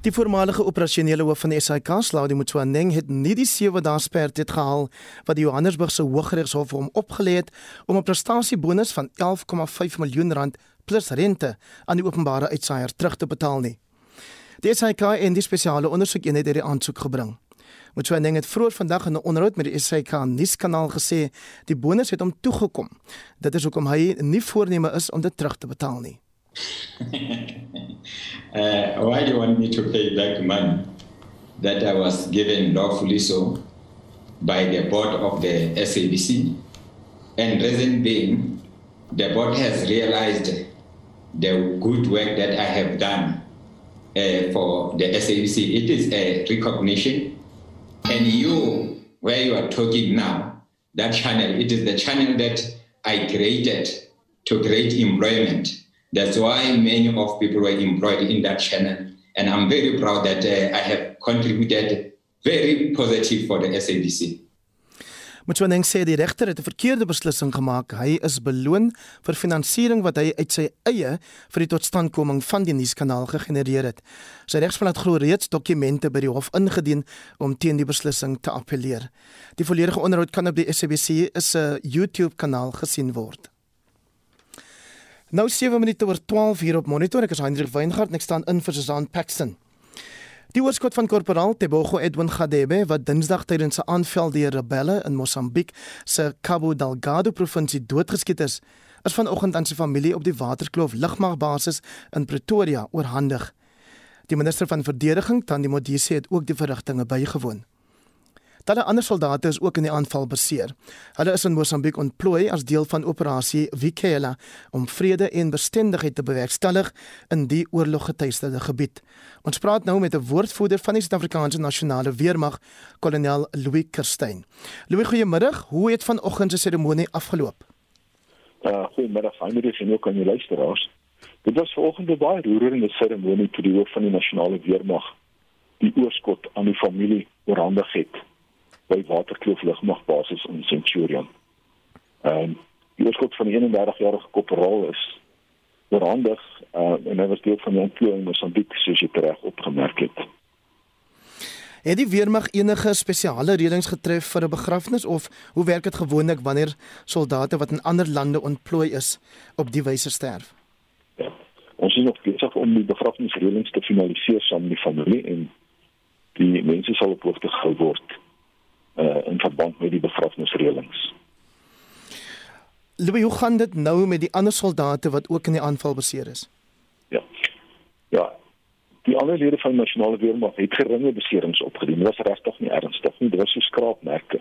Die voormalige operasionele hoof van die SAIK, Slaudi Motsoeneng, het nie die 7 dae sperdatum gehaal wat die Johannesburgse Hooggeregshof hom opgelê het om 'n prestasiebonus van 11,5 miljoen rand plus rente aan die openbare uitsaaier terug te betaal nie. Die SAIK en die spesiale ondersoekeenheid het die aansoek gebring. Motsoeneng het vroeër vandag in 'n onderhoud met die SAIK nuuskanaal gesê die bonus het hom toegekom. Dit is hoekom hy nie voorneme is om dit terug te betaal nie. Uh, why do you want me to pay back money that I was given lawfully so by the board of the SABC? And reason being, the board has realized the good work that I have done uh, for the SABC. It is a recognition. And you, where you are talking now, that channel, it is the channel that I created to create employment That's why many of people were employed in that channel. And I'm very proud that uh, I have contributed very positive for the SABC. Motsoeneng sê die regter het 'n verkeerde beslissing gemaak. Hy is beloon vir finansiering wat hy uit sy eie vir die totstandkoming van die nuuskanaal gegenereer het. Sy regspan het glo reeds dokumente by die hof ingedien om teen die beslissing te appeleer. Die volledige onderhoud kan op die SABC se YouTube kanaal gesien word. Nou 7 minute oor 12 hier op monitor. Ek is Hendrik Weingart en ek staan in vir Susan Paxton. Die oorskot van korporaal Tebogo Edwin Gadebe wat Dinsdag tydens 'n aanval deur rebelle in Mosambiek se Cabo Delgado provinsie doodgeskiet is, is vanoggend aan sy familie op die Waterkloof lugmagbasis in Pretoria oorhandig. Die minister van verdediging, Tandi Modise, het ook die verrigtinge bygewoon. Talle ander soldate is ook in die aanval beseer. Hulle is in Mosambiek ontplooi as deel van operasie Vikela om vrede en bestendigheid te bewerkstellig in die oorloggetuisterde gebied. Ons praat nou met 'n woordvoerder van die Suid-Afrikaanse Nasionale Weermag, kolonel Louis Kerstyn. Louis, goeiemiddag. Hoe het vanoggend se seremonie afgeloop? Uh, goeiemiddag, Heinrich en ook aan die luisteraars. Dit was vanoggend 'n baie roerende seremonie toe die hoof van die Nasionale Weermag die oorskot aan die familie oorhandig het by Waterkloof lugmagbasis in Centurion. Ehm um, die oorskot van die 31-jarige korporaal is oorhandig uh, en hy was deel van die ontplooi in Mosambiek soos jy reg opgemerk het. Het die weermag enige spesiale reëlings getref vir 'n begrafnis of hoe werk dit gewoonlik wanneer soldate wat in ander lande ontplooi is op die wyse sterf? Ja. Ons is nog besig om die begrafnisreëlings te finaliseer saam met die familie en die mense sal op hoogte gehou word uh, in verband met die begrafnisreëlings. Louis, hoe gaan dit nou met die ander soldate wat ook in die aanval beseer is? Ja. Ja. Die ander lede van die nasionale weermag het geringe beserings opgedoen. Dit was regtig nie ernstig nie. Dit was so skraapmerke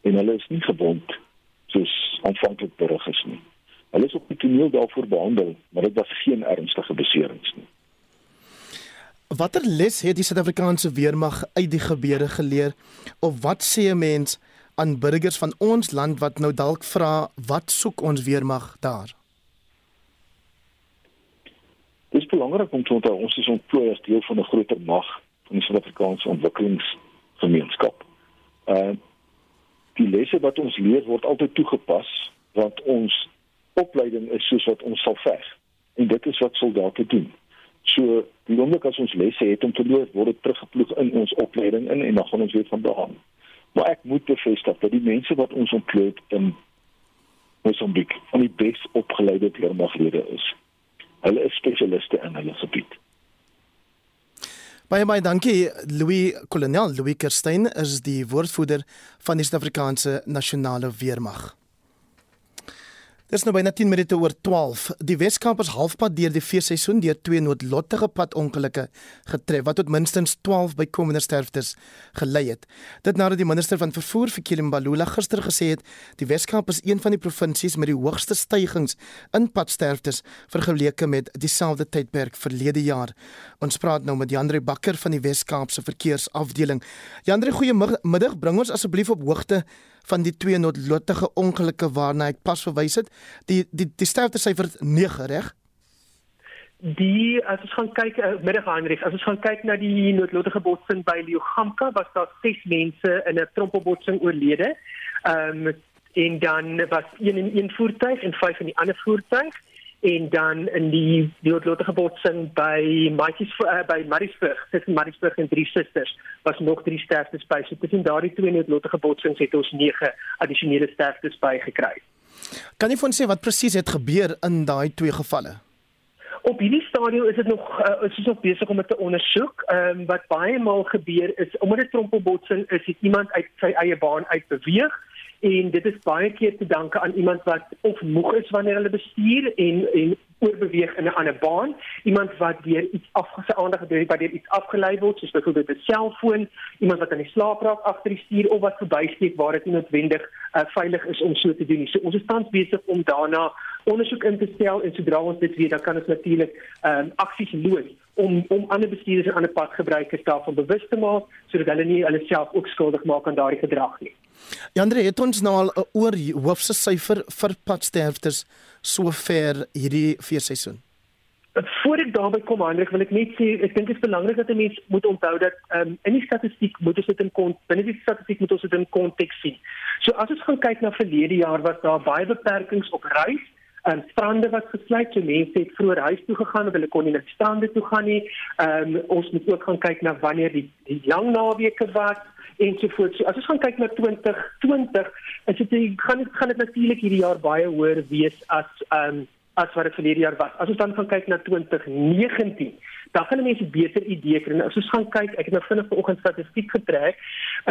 en hulle is nie gewond soos aanvanklik berig is nie. Hulle is op die toneel daarvoor behandel, maar dit was geen ernstige beserings nie. Watter les het die Suid-Afrikaanse weermag uit die gebeure geleer of wat sê 'n mens aan burgers van ons land wat nou dalk vra wat soek ons weermag daar? Dit is belangrik om te onthou ons is ontplooi as deel van 'n groter mag van die Suid-Afrikaanse ontwikkelingsgemeenskap. Uh die lesse wat ons leer word altyd toegepas want ons opleiding is soos wat ons sal veg en dit is wat soldate doen. So die oomblik as ons lesse het om te leer, word dit teruggeploeg in ons opleiding in en dan gaan ons weer van daar aan. Maar ek moet bevestig dat die mense wat ons ontleed in Mosambiek van die bes opgeleide weermaglede is. Hulle is spesialiste in hulle gebied. Baie baie dankie Louis Kolonel Louis Kerstyn is die woordvoerder van die Suid-Afrikaanse Nasionale Weermag. Dis nou byna 10 minute oor 12. Die Weskaap is halfpad deur die feesseisoen deur twee noodlottige padongelukke getref wat tot minstens 12 bykomende sterftes gelei het. Dit nadat die minister van vervoer vir Kilimbalula gister gesê het die Weskaap is een van die provinsies met die hoogste stygings in padsterftes vergeleke met dieselfde tydperk verlede jaar. Ons praat nou met Jandre Bakker van die Weskaap se verkeersafdeling. Jandre, goeiemiddag. Bring ons asseblief op hoogte van die twee noodlottige ongelukke waarna ek pas verwys het. Die die die sterftesyfer 9, reg? Die as ons gaan kyk uh, middag Heinrich, as ons gaan kyk na die noodlottige botsing by Leogamka, was daar 6 mense in 'n trompelbotsing oorlede. Ehm um, en dan was een in een voertuig en vyf in die ander voertuig en dan in die doodlottige botsing by Maatjies uh, by Mariesburg tussen Mariesburg en Drie Susters was nog drie sterftes by. So tussen daardie twee doodlottige botsings het ons 9 addisionele sterftes bygekry. Kan jy vir ons sê wat presies het gebeur in daai twee gevalle? Op hierdie stadium is dit nog uh, is ons nog besig om dit te ondersoek. Ehm um, wat baie maal gebeur is omdat dit trompelbotsing is, het iemand uit sy eie baan uit beweeg en dit is baie keer te danke aan iemand wat of moeg is wanneer hulle bestuur en en oorbeweeg in 'n ander baan, iemand wat deur iets afgese aandag het by deur iets afgelei word, soos byvoorbeeld 'n selfoon, iemand wat aan die slaap raak agter die stuur of wat verbysteek waar dit noodwendig uh, veilig is om so te doen. So ons is tans besig om daarna ondersoek in te stel en sodra ons dit weet, dan kan ons natuurlik ehm um, aksies loods om om ander bestuurders en ander padgebruikers daarvan bewus te maak sodat hulle nie hulle self ook skuldig maak aan daardie gedrag nie. Jandre het ons nou al 'n oor hoofse syfer vir padsterftes sover hierdie feesseisoen. Voor ek daarby kom, Hendrik, wil ek net sê ek dink dit is belangrik dat 'n mens moet onthou dat um, in die statistiek moet ons dit in kont binne die statistiek moet ons dit in konteks sien. So as ons gaan kyk na verlede jaar was daar baie beperkings op reis en strande wat gesluit so mense het vroeër huis toe gegaan of hulle kon nie na strande toe gaan nie. Ehm um, ons moet ook gaan kyk na wanneer die, die lang naweke was ensovoorts. So as ons gaan kyk na 2020, is dit gaan gaan dit natuurlik hierdie jaar baie hoër wees as ehm um, as wat dit verlede jaar was. As ons dan gaan kyk na 2019, dan gaan mense beter idee kry. As ons gaan kyk, ek het nou vinnig vanoggend statistiek getrek.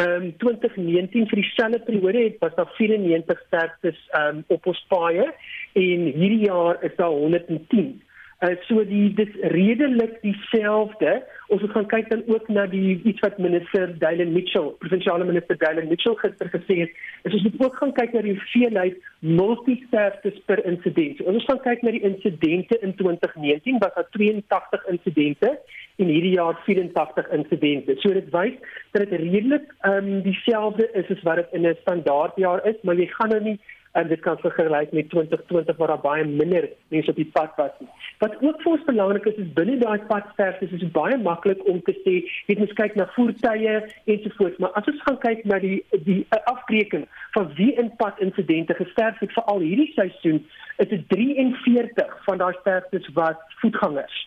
Ehm um, 2019 vir dieselfde periode het was daar 94 sterftes ehm um, op ons paaie en hierdie jaar is daar 110. Uh, so die dis redelik dieselfde. Ons moet gaan kyk dan ook na die iets wat minister Dylan Mitchell, provinsiale minister Dylan Mitchell gister gesê het. Is ons moet ook gaan kyk na die hoeveelheid multisterftes per insident. So, ons gaan kyk na die insidente in 2019 wat daar 82 insidente en hierdie jaar 84 insidente. So dit wys dat dit redelik ehm um, dieselfde is as wat dit in 'n standaardjaar is, maar jy gaan nou nie en dit kan vergelyk met 2020 waar daar baie minder mense op die pad was. Wat ook vir ons belangrik is, is binne daai padsterfte is dit baie maklik om te sê, jy moet kyk na voertuie ensovoorts, maar as ons gaan kyk na die die uh, afbreking van wie in pad insidente gesterf het vir al hierdie seisoen, is dit 43 van daai sterftes wat voetgangers.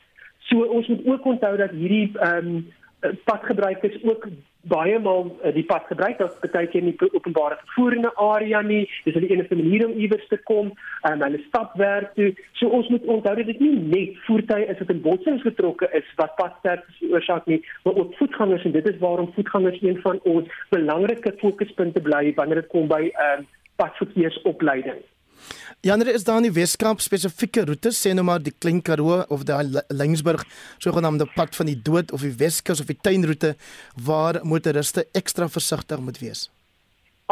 So ons moet ook onthou dat hierdie ehm um, padgebruikers ook baie maal uh, die pad gebruik as baie keer nie openbare vervoer in 'n area nie. Dis hulle enigste manier om iewers te kom um, hulle stap werk toe. So ons moet onthou dat dit nie net voertuie is wat in botsings getrokke is wat padsterftes veroorsaak nie, maar ook voetgangers en dit is waarom voetgangers een van ons belangrike fokuspunte bly wanneer dit kom by um, padverkeersopleiding. Janre is daar in die Weskaap spesifieke roetes sê nou maar die Klein Karoo of daai Lensburg sogenaamde pad van die dood of die Weskus of die tuinroete waar motoriste ekstra versigtig moet wees.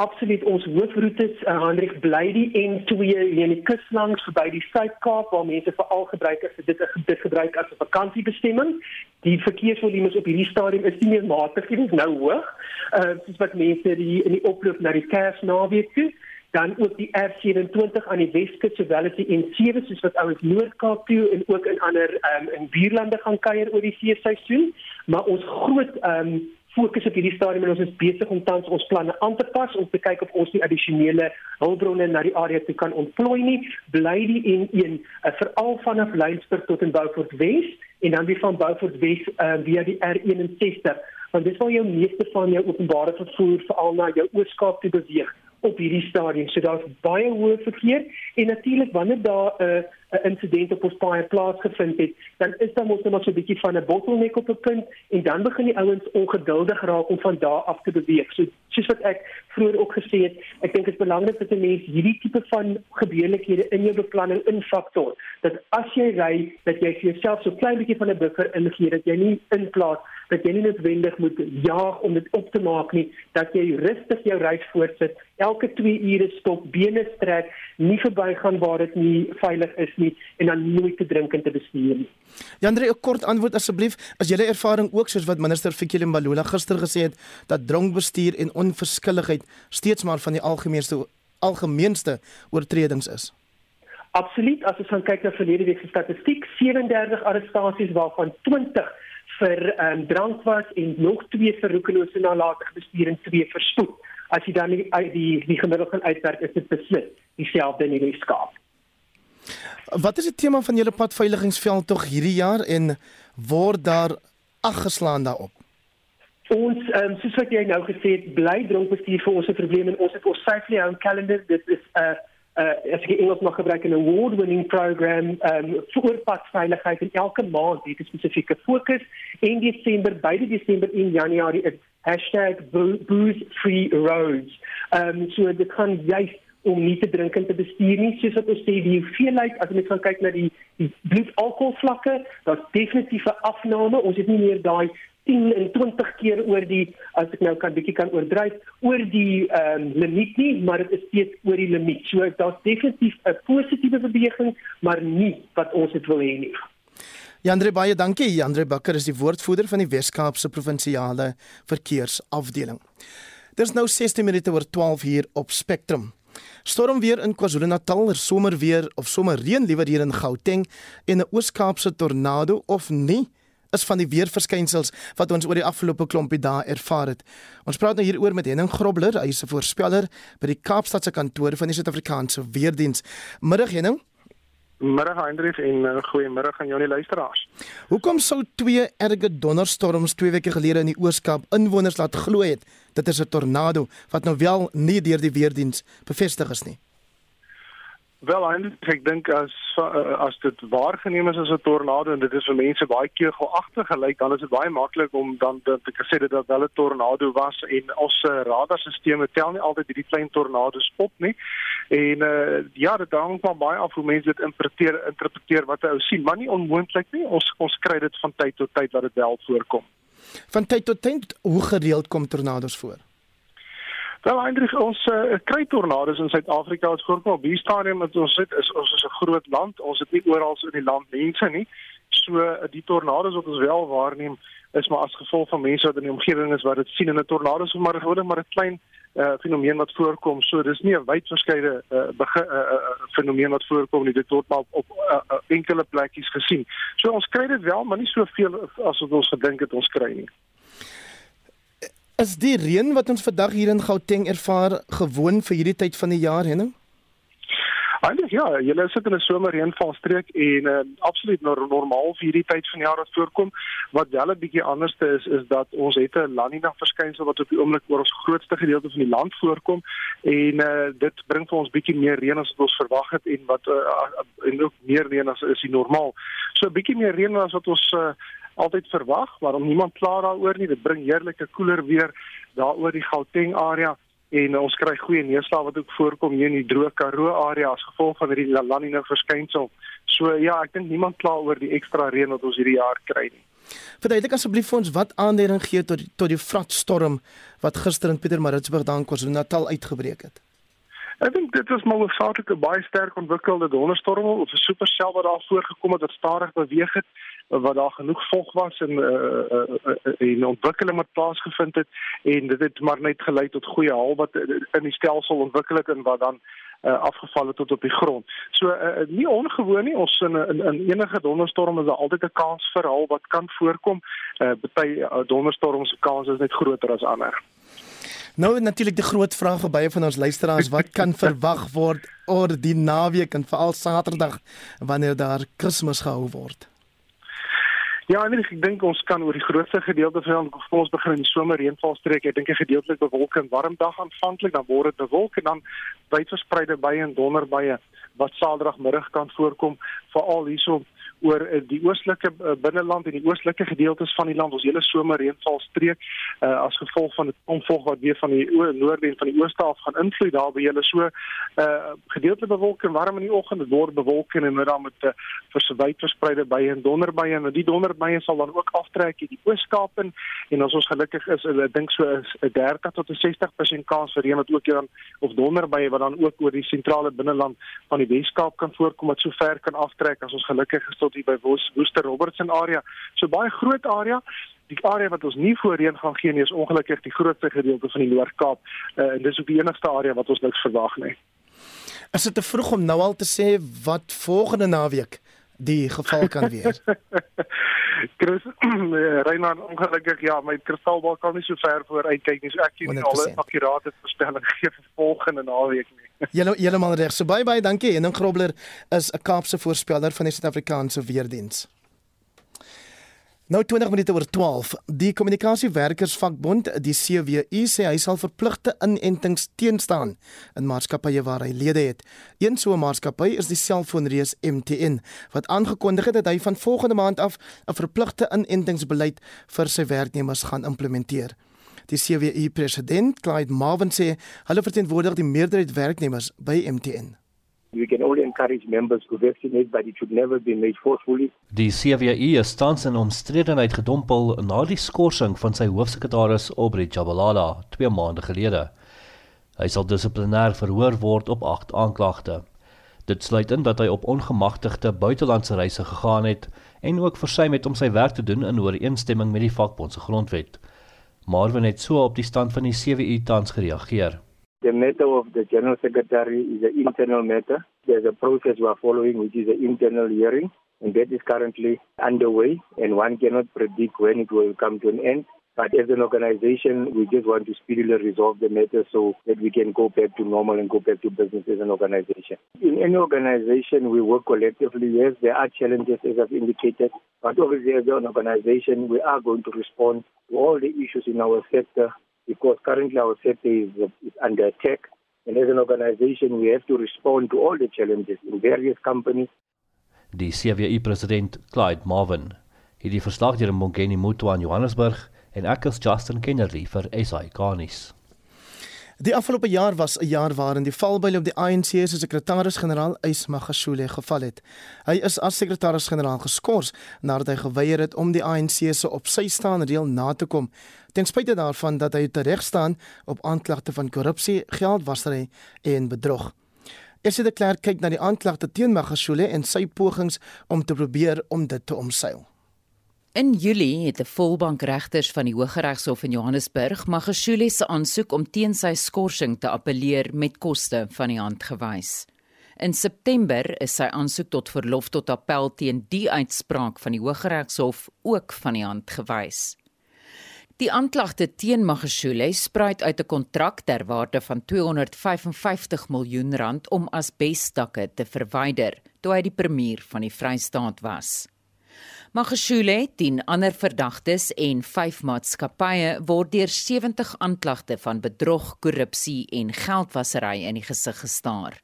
Absoluut ons hoofroetes uh, Hendrik bly die N2 in die kus langs verby die Suid-Kaap waar mense veral gebruik as dit dit gebruik as 'n vakansiebestemming. Die verkeersvolume op hierdie stadium is nie meer matig nie, dit is nou hoog. Uh soos wat mense die in die oploop na die Kersnaweek toe dan ook die R27 aan die Weskus sowel as die N7 soos wat ouens Noord-Kaap toe en ook in ander um, in buurlande gaan kuier oor die feesseisoen maar ons groot um, fokus op hierdie stadium en ons is besig om tans ons planne aan te pas om te kyk of ons die addisionele hulpbronne na die area toe kan ontplooi nie. Bly die N1 uh, veral vanaf Lensburg tot in Beaufort Wes en dan weer van Beaufort Wes uh, via die R61 want dis waar jou meeste van jou openbare vervoer veral na jou Ooskaap toe beweeg op hierdie stadium. So daar's baie hoë verkeer en natuurlik wanneer daar 'n uh, 'n insident op ons paai plaasgevind het, dan is daar mos net so 'n bietjie van 'n bottleneck op 'n punt en dan begin die ouens ongeduldig raak om van daar af te beweeg. So soos wat ek vroeër ook gesê het, ek dink dit is belangrik dat 'n mens hierdie tipe van gebeurlikhede in jou beplanning infaktor. Dat as jy ry, dat jy vir jouself so klein bietjie van 'n buffer ingee dat jy nie inplaas dat jy nie noodwendig moet jaag om dit op te maak nie, dat jy rustig jou reis voortsit, elke 2 ure stop, bene strek, nie verbygaan waar dit nie veilig is nie en dan nooit te drink en te bestuur nie. Jandre, 'n kort antwoord asseblief. As julle ervaring ook soos wat minister Fikile Mbalula gister gesê het dat dronkbestuur en onverskilligheid steeds maar van die algemeenste algemeenste oortredings is. Absoluut. As ons gaan kyk na verlede week se statistiek, 37 arrestasies waarvan 20 vir um, drank was en nog 2 vir roekelose nalatige bestuur en 2 vir spoed. As jy dan die die, die gemiddelde uitwerk is dit beslis dieselfde in die Weskaap. Wat is die tema van julle padveiligingsveld tog hierdie jaar en word daar ag geslaan daarop? Ons ehm um, soos wat jy nou gesê het, bly dronkbestuur vir ons 'n probleem en ons het ons safely home calendar. Dit is 'n uh, uh, as ek Engels mag gebruik 'n award winning program um vir padveiligheid en elke maand het 'n spesifieke fokus en Desember beide Desember en Januarie is #booze-free-roads. Um so dit gaan juist om nie te drink en te bestuur nie soos wat ons sê die hoeveelheid as jy gaan kyk na die, die bloedalkoholvlakke daar's definitief 'n afname ons het nie meer daai 10 en 20 keer oor die as ek nou kan bietjie kan oordryf oor die ehm um, limiet nie, maar dit is steeds oor die limiet. So daar's definitief 'n positiewe beweging, maar nie wat ons dit wil hê nie. Jandre baie dankie. Jandre Bakker is die woordvoerder van die Wes-Kaapse Provinsiale Verkeersafdeling. Dis nou 16 minute oor 12 hier op Spectrum. Stormweer in KwaZulu-Natal, er somerweer of somerreën liewer hier in Gauteng en 'n Oos-Kaapse tornado of nie? is van die weerverskynsels wat ons oor die afgelope klompie dae ervaar het. Ons praat nou hieroor met Henning Grobler, hy is 'n voorspeller by die Kaapstadse kantoor van die Suid-Afrikaanse Weerdiens. Middag Henning. Middag Hendrik en uh, goeiemiddag aan julle luisteraars. Hoekom sou twee erge donderstorms twee weke gelede in die Oos-Kaap inwoners laat glo het dit is 'n tornado wat nou wel nie deur die Weerdiens bevestig is nie? Wel ek dink as eh, as dit waargeneem is as 'n tornado en dit is vir mense baie keelagtig gelyk dan is dit baie maklik om dan te sê dat dit wel 'n tornado was en ons radarstelsels tel nie altyd hierdie klein tornado's op nie. En uh, ja, dit hang maar baie af hoe mense dit interpreteer interpreteer wat ou sien, maar nie onmoontlik nie. Ons ons kry dit van tyd tot tyd dat dit wel voorkom. Van tyd tot tyd hoe gereeld kom tornado's voor? Wel eintlik ons uh, kry tornado's in Suid-Afrika wat voorkom op hierdie stadium wat ons sit is ons is 'n groot land. Ons het nie oral in die land mense nie. So uh, die tornado's wat ons wel waarneem is maar as gevolg van mense wat in die omgewing is wat dit sien en 'n tornado is maar gewoonlik maar 'n klein uh, fenomeen wat voorkom. So dis nie 'n wyd verskeide uh, uh, uh, fenomeen wat voorkom nie. Dit word maar op, op uh, uh, enkele plekkies gesien. So ons kry dit wel, maar nie soveel as wat ons gedink het ons kry nie. Is die reën wat ons vandag hier in Gauteng ervaar gewoon vir hierdie tyd van die jaar, Henning? Eintlik ja, julle sit in 'n somerreënvalstreek en uh, absoluut normaal vir hierdie tyd van jaar wat voorkom. Wat wel 'n bietjie anderste is is dat ons het 'n La Nina verskynsel wat op die oomblik oor ons grootste gedeelte van die land voorkom en uh, dit bring vir ons bietjie meer reën as wat ons verwag het en wat uh, en ook meer reën as is die normaal. So 'n bietjie meer reën as wat ons uh, altyd verwag, waarom niemand kla daaroor nie. Dit bring heerlike koeler weer daaroor die Gauteng area en ons kry goeie neerslag wat ook voorkom hier in die droë Karoo area as gevolg van hierdie La Nina verskynsel. So ja, ek dink niemand kla oor die ekstra reën wat ons hierdie jaar kry nie. Verduidelik asseblief vir ons wat aanleiding gee tot tot die vratstorm wat gister in Pietermaritzburg dan KwaZulu-Natal uitgebreek het. Ek dink dit is maar 'n sakelike baie sterk ontwikkelde donderstorm of 'n supersel wat daar voorgekom het wat stadig beweeg het wat daar genoeg vog was en 'n uh, uh, uh, uh, ontwikkeling wat plaasgevind het en dit het maar net gelei tot goeie haal wat in die stelsel ontwikkel het en wat dan uh, afgeval het tot op die grond. So uh, nie ongewoon nie. Ons in in, in enige donderstorm is daar altyd 'n kans vir haal wat kan voorkom. Uh, Party uh, donderstorms se kans is net groter as ander. Nou natuurlik die groot vraag vir baie van ons luisteraars, wat kan verwag word oor die naweek en veral Saterdag wanneer daar Kersfees gehou word? Ja, ek, ek dink ons kan oor die grootste gedeelte van ons begin in die somerreënvalstreek. Ek dink 'n gedeeltelik bewolk en warm dag aanvanklik, dan word dit bewolk en dan wyd verspreide bye en donderbye wat Saterdagmiddag kan voorkom, veral hierso oor uh, die oostelike uh, binneland en die oostelike gedeeltes van die land. Ons hele somerreënvalstreek uh, as gevolg van die omvolg wat weer van die noorde en van die ooste af gaan invloed daar by julle so uh, gedeeltelike bewolking warm in die oggend. Word bewolking en dan met 'n uh, verswyd verspreide bye en donderbye en die donderbye sal dan ook aftrek in die ooskaap en, en as ons gelukkig is ek dink so is 'n 30 tot 'n 60% kans vir reën wat ook dan of donderbye wat dan ook oor die sentrale binneland van die Weskaap kan voorkom wat so ver kan aftrek as ons gelukkig is tot hier by Woester Robertson area. So baie groot area. Die area wat ons nie voorheen gaan gee nie is ongelukkig die grootste gedeelte van die Noord-Kaap uh, en dis ook die enigste area wat ons niks verwag nie. Is dit te vroeg om nou al te sê wat volgende naweek die geval kan wees? Chris Reinhard ongelukkig ja, my kristalbal kan nie so ver vooruit kyk nie. So ek kan nie alle akkurate voorspellings gee vir volgende naweek nie. Julle heeltemal reg. So bye bye, dankie. Henning Grobler is 'n Kaapse voorspeller van die Suid-Afrikaanse Weerdiens. Nou 20 minute oor 12. Die kommunikasiewerkersvakbond, die CWU, sê hy sal verpligte inentings teenstaan in maatskappye waar hy lede het. Een so 'n maatskappy is die selfoonreus MTN wat aangekondig het dat hy van volgende maand af 'n verpligte inentingsbeleid vir sy werknemers gaan implementeer. Die CWU president, Clyde Marvin sê hulle verteenwoordig die meerderheid werknemers by MTN. We can only encourage members to vaccinate, but it should never be made forcefully. Die CVE is tans in omstredenheid gedompel na die skorsing van sy hoofsekretaris Aubrey Jabalala 2 maande gelede. Hy sal dissiplinêr verhoor word op 8 aanklagte. Dit sluit in dat hy op ongemagtigde buitelandse reise gegaan het en ook versuim het om sy werk te doen in ooreenstemming met die vakbond se grondwet. Marvin het so op die stand van die CVE tans gereageer. The matter of the General Secretary is an internal matter. There's a process we are following, which is an internal hearing, and that is currently underway, and one cannot predict when it will come to an end. But as an organization, we just want to speedily resolve the matter so that we can go back to normal and go back to business as an organization. In any organization, we work collectively. Yes, there are challenges, as I've indicated, but obviously, as an organization, we are going to respond to all the issues in our sector because currently our sector is, is under attack. And as an organization, we have to respond to all the challenges in various companies. Die CWU president Clyde Marvin het die verslag deur Mongeni Mutwa in Johannesburg en ek is Justin Kennerly vir SA Garnis. Die afgelope jaar was 'n jaar waarin die valbuil op die ANC se sekretaris-generaal Ys Magashule geval het. Hy is as sekretaris-generaal geskort nadat hy geweier het om die ANC se op sy staan reël na te kom, ten spyte daarvan dat hy tereg staan op aanklagte van korrupsie, geldwasery en bedrog. Esie de Klerk kyk na die aanklagte teen Magashule en sy pogings om te probeer om dit te omseil. In Julie het 'n volbank regters van die Hooggeregshof in Johannesburg Magashule se aansoek om teen sy skorsing te appeleer met koste van die hand gewys. In September is sy aansoek tot verlof tot appel teen die uitspraak van die Hooggeregshof ook van die hand gewys. Die aanklagte teen Magashule spruit uit 'n kontrak ter waarde van 255 miljoen rand om asbestakke te verwyder toe hy die premier van die Vrystaat was. Magashule, 10 ander verdagtes en 5 maatskappye word deur 70 aanklagte van bedrog, korrupsie en geldwasery in die gesig gestaar.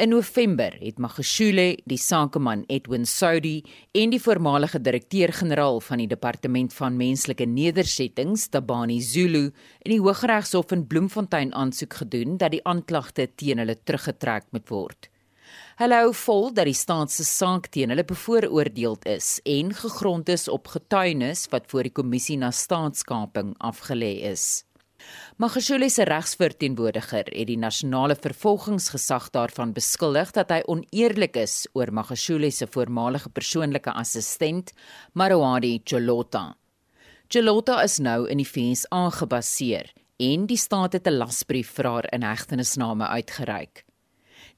In November het Magashule, die sakeman Edwin Saudi en die voormalige direkteur-generaal van die Departement van Menslike Nedersettings, Tabani Zulu, in die Hooggeregshof in Bloemfontein aansoek gedoen dat die aanklagte teen hulle teruggetrek moet word. Hulle hou vol dat die staat se saak teen hulle bevooroordeeld is en gegrond is op getuienis wat voor die kommissie na staatskaping afgelê is. Magashule se regsverteenwoordiger het die nasionale vervolgingsgesag daarvan beskuldig dat hy oneerlik is oor Magashule se voormalige persoonlike assistent, Marwadi Jolota. Jolota is nou in die VS aangebaseer en die staat het 'n lasbrief vir haar inhegtenisname uitgereik.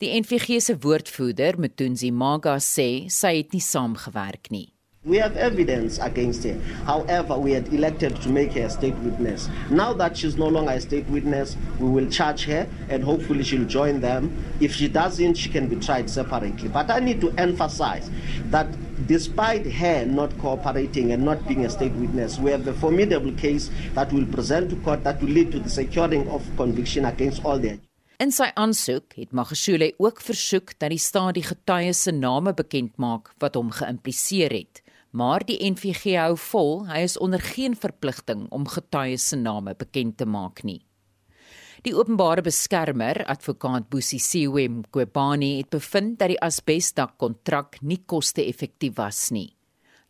Die NVG se woordvoerder, Mthunzi Maga, sê sy het nie saamgewerk nie. We have evidence against her. However, we had elected to make her a state witness. Now that she's no longer a state witness, we will charge her and hopefully she'll join them. If she doesn't, she can be tried separately. But I need to emphasize that despite her not cooperating and not being a state witness, we have a formidable case that will present to court that will lead to the securing of conviction against all the In sy aansoek het Magashule ook versoek dat die staat die getuies se name bekend maak wat hom geïmpliseer het. Maar die NVG hou vol, hy is onder geen verpligting om getuies se name bekend te maak nie. Die openbare beskermer, advokaat Boesie Siwem Kwebani, het bevind dat die asbesdak kontrak nie koste-effektief was nie.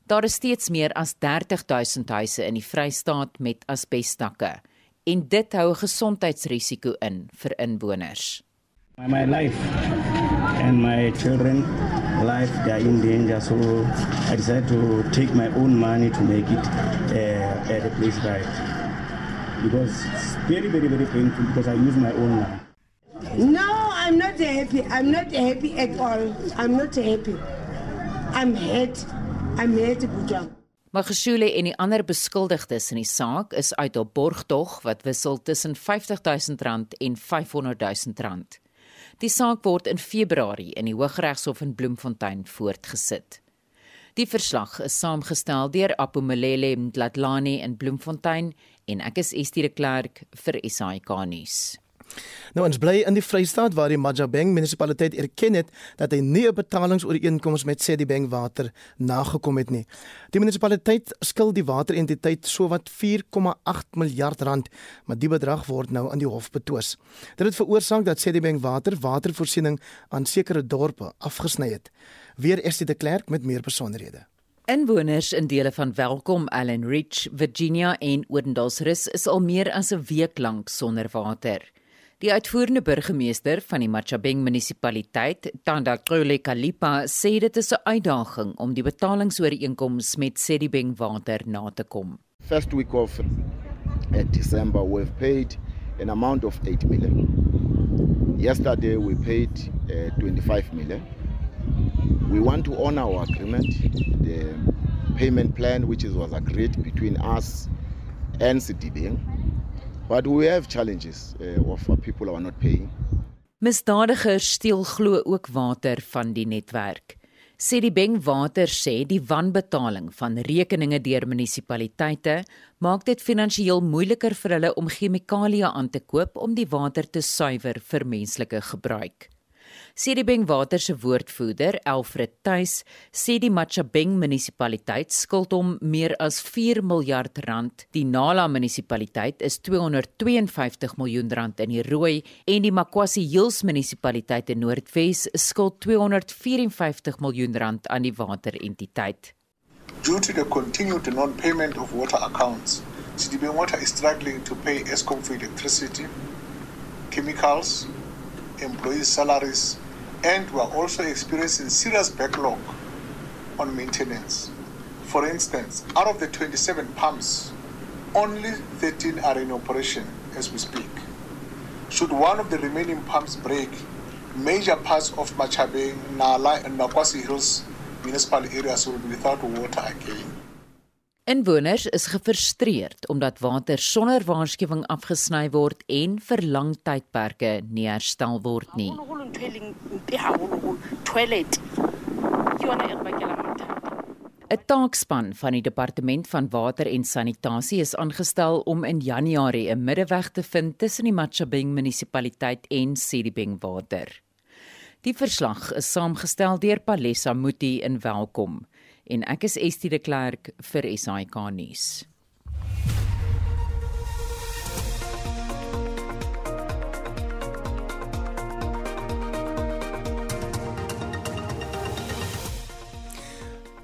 Daar is steeds meer as 30 000 huise in die Vrystaat met asbesdakke en dit hou 'n gesondheidsrisiko in vir inwoners. My, my life and my children life they are in danger so I decided to take my own money to make it uh, at a place right because it's very very very painful because I use my own money. No, I'm not happy. I'm not happy at all. I'm not happy. I'm hurt. I'm hurt, Bujang. Magashule en die ander beskuldigdes in die saak is uit op borgtog wat wissel tussen R50000 en R500000. Die saak word in Februarie in die Hooggeregshof in Bloemfontein voortgesit. Die verslag is saamgestel deur Apumelele Mdlatlani in Bloemfontein en ek is Estie de Klerk vir SAK nuus. Nou ons bly in die Vrystaat waar die Majabeng munisipaliteit erken het dat hy nie 'n betalingsooreenkoms met Sedibeng Water nagekom het nie. Die munisipaliteit skuld die waterentiteit sowat 4,8 miljard rand, maar die bedrag word nou aan die hof betwis. Dit het veroorsaak dat Sedibeng Water watervoorsiening aan sekere dorpe afgesny het. Weer is dit 'n klerk met meer besonderhede. Inwoners in dele van Welkom, Allen Ridge, Virginia en Odendalsrus is al meer as 'n week lank sonder water. Die uitvoerende burgemeester van die Machabeng munisipaliteit, Tanda Krole Kalipa, sê dit is 'n uitdaging om die betalingsooreenkomste met Sedibeng Water na te kom. First week of uh, December we've paid an amount of 8 million. Yesterday we paid uh, 25 million. We want to honor our agreement, the payment plan which was agreed between us and Sedibeng. But we have challenges uh, of people who are not paying. Misdadigers steel glo ook water van die netwerk. Sê die Beng Water sê die wanbetaling van rekeninge deur munisipaliteite maak dit finansiëel moeiliker vir hulle om chemikalieë aan te koop om die water te suiwer vir menslike gebruik. Sedibeng Water se woordvoerder, Alfred Tuis, sê die Machabeng munisipaliteit skuld hom meer as 4 miljard rand. Die Nala munisipaliteit is 252 miljoen rand in die rooi en die Makwasi Hills munisipaliteit in Noordwes skuld 254 miljoen rand aan die waterentiteit. Due to the continued non-payment of water accounts, Sedibeng Water is struggling to pay Eskom for electricity, chemicals, employees' salaries, and we are also experiencing serious backlog on maintenance. For instance, out of the 27 pumps, only 13 are in operation as we speak. Should one of the remaining pumps break, major parts of Machabe, Nala, and Nakwasi Hills municipal areas will be without water again. Inwoners is gefrustreerd omdat water sonder waarskuwing afgesny word en vir lang tydperke nie herstel word nie. Toilet. 'n Taakspan van die departement van water en sanitasie is aangestel om in Januarie 'n middeweg te vind tussen die Machabeng munisipaliteit en Sedibeng Water. Die verslag is saamgestel deur Palesa Muti in Welkom en ek is Estie de Klerk vir SAK nuus.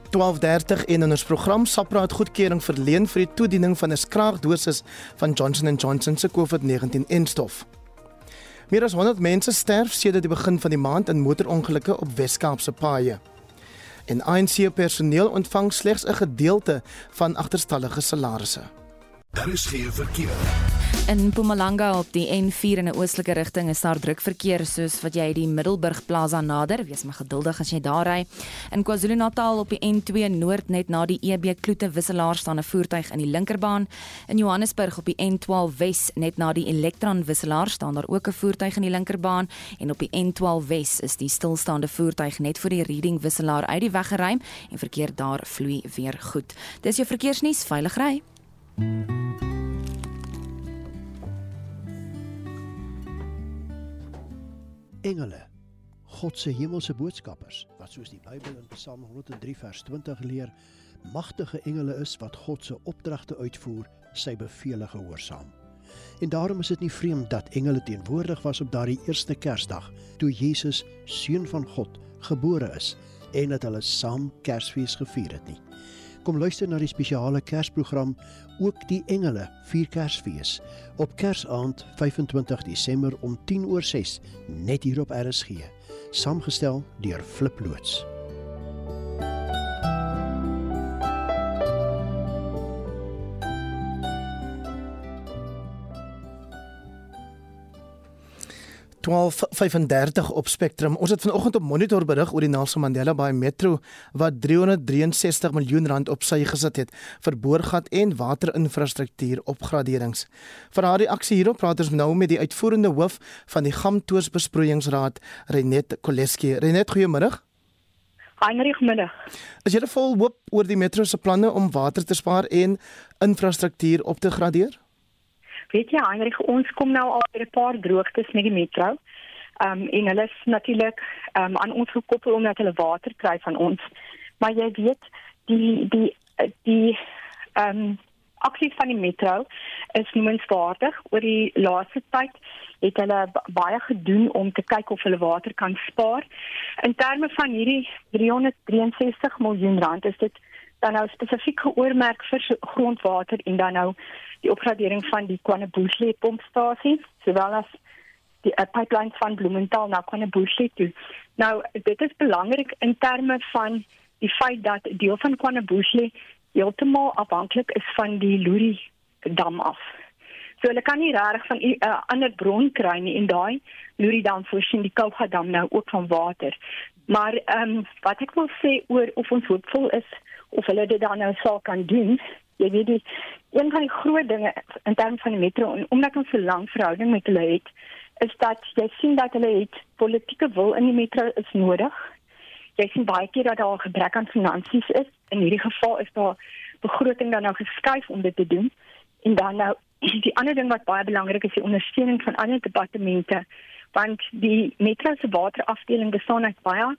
.30 en in ons program Sapra het goedkeuring verleen vir die toediening van 'n skraagdosis van Johnson & Johnson se COVID-19-enstof. Meer as 100 mense sterf sedert die begin van die maand in motorongelukke op Wes-Kaapse paaie en ANC personeel ontvang slegs 'n gedeelte van agterstallige salarisse. Daar is geen verkeer. In Mpumalanga op die N4 in 'n oostelike rigting is daar druk verkeer soos wat jy die Middelburg Plaza nader, wees maar geduldig as jy daar ry. In KwaZulu-Natal op die N2 noord net na die EB Kloete wisselaar staan 'n voertuig in die linkerbaan. In Johannesburg op die N12 Wes net na die Elektron wisselaar staan daar ook 'n voertuig in die linkerbaan en op die N12 Wes is die stilstaande voertuig net voor die Reading wisselaar uit die weg geruim en verkeer daar vloei weer goed. Dis jou verkeersnuus, veilig ry. Engele, God se hemelse boodskappers, wat soos die Bybel in Psalm 103 vers 20 leer, magtige engele is wat God se opdragte uitvoer, sy bevele gehoorsaam. En daarom is dit nie vreemd dat engele teenwoordig was op daardie eerste Kersdag toe Jesus, seun van God, gebore is en dat hulle saam Kersfees gevier het nie. Kom luister na die spesiale Kersprogram ook die engele vier Kersfees op Kersaand 25 Desember om 10 oor 6 net hier op RSG saamgestel deur Flip loods. 12:35 op Spectrum. Ons het vanoggend op Monitor berig oor die Nelson Mandela Bay Metro wat 363 miljoen rand op sy gesit het vir boorgat en waterinfrastruktuur opgraderings. Vir haar reaksie hierop praat ons nou met die uitvoerende hoof van die Gamtoos Besproeiingsraad, Renet Koleski. Renet, goeiemôre. Heinrich middag. Is jy vol hoop oor die metro se planne om water te spaar en infrastruktuur op te gradeer? Weet jy Heinrich, ons kom nou al by 'n paar droogtes met die metro. Ehm um, en hulle is natuurlik ehm um, aan ons gekoppel omdat hulle water kry van ons. Maar jy weet die die die ehm um, aksies van die metro is noemenswaardig oor die laaste tyd het hulle baie gedoen om te kyk of hulle water kan spaar. In terme van hierdie 363 miljoen rand is dit dan nou spesifiek geoormerk vir grondwater en dan nou die opgradering van die KwaNobuhle pompstasie sowel as die uh, pipeline van Bloemfontein na KwaNobuhle toe. Nou dit is belangrik in terme van die feit dat deel van KwaNobuhle heeltemal afhanklik is van die Luri dam af. So hulle kan nie regtig van 'n uh, ander bron kry nie en daai Luri dam voorsien die Kouga dam nou ook van water. Maar ehm um, wat ek wil sê oor of ons hoopvol is of hulle dit dan nou sal kan doen. Jy weet die een van die groot dinge in terme van die metro en omdat ons so lank verhouding met hulle het, is dat jy sien dat hulle het politieke wil in die metro is nodig. Jy sien baie keer dat daar 'n gebrek aan finansies is. In hierdie geval is daar begroting dan nou geskuif om dit te doen. En dan nou die ander ding wat baie belangrik is, die ondersteuning van ander departemente want die metro se waterafdeling bestaan uit baie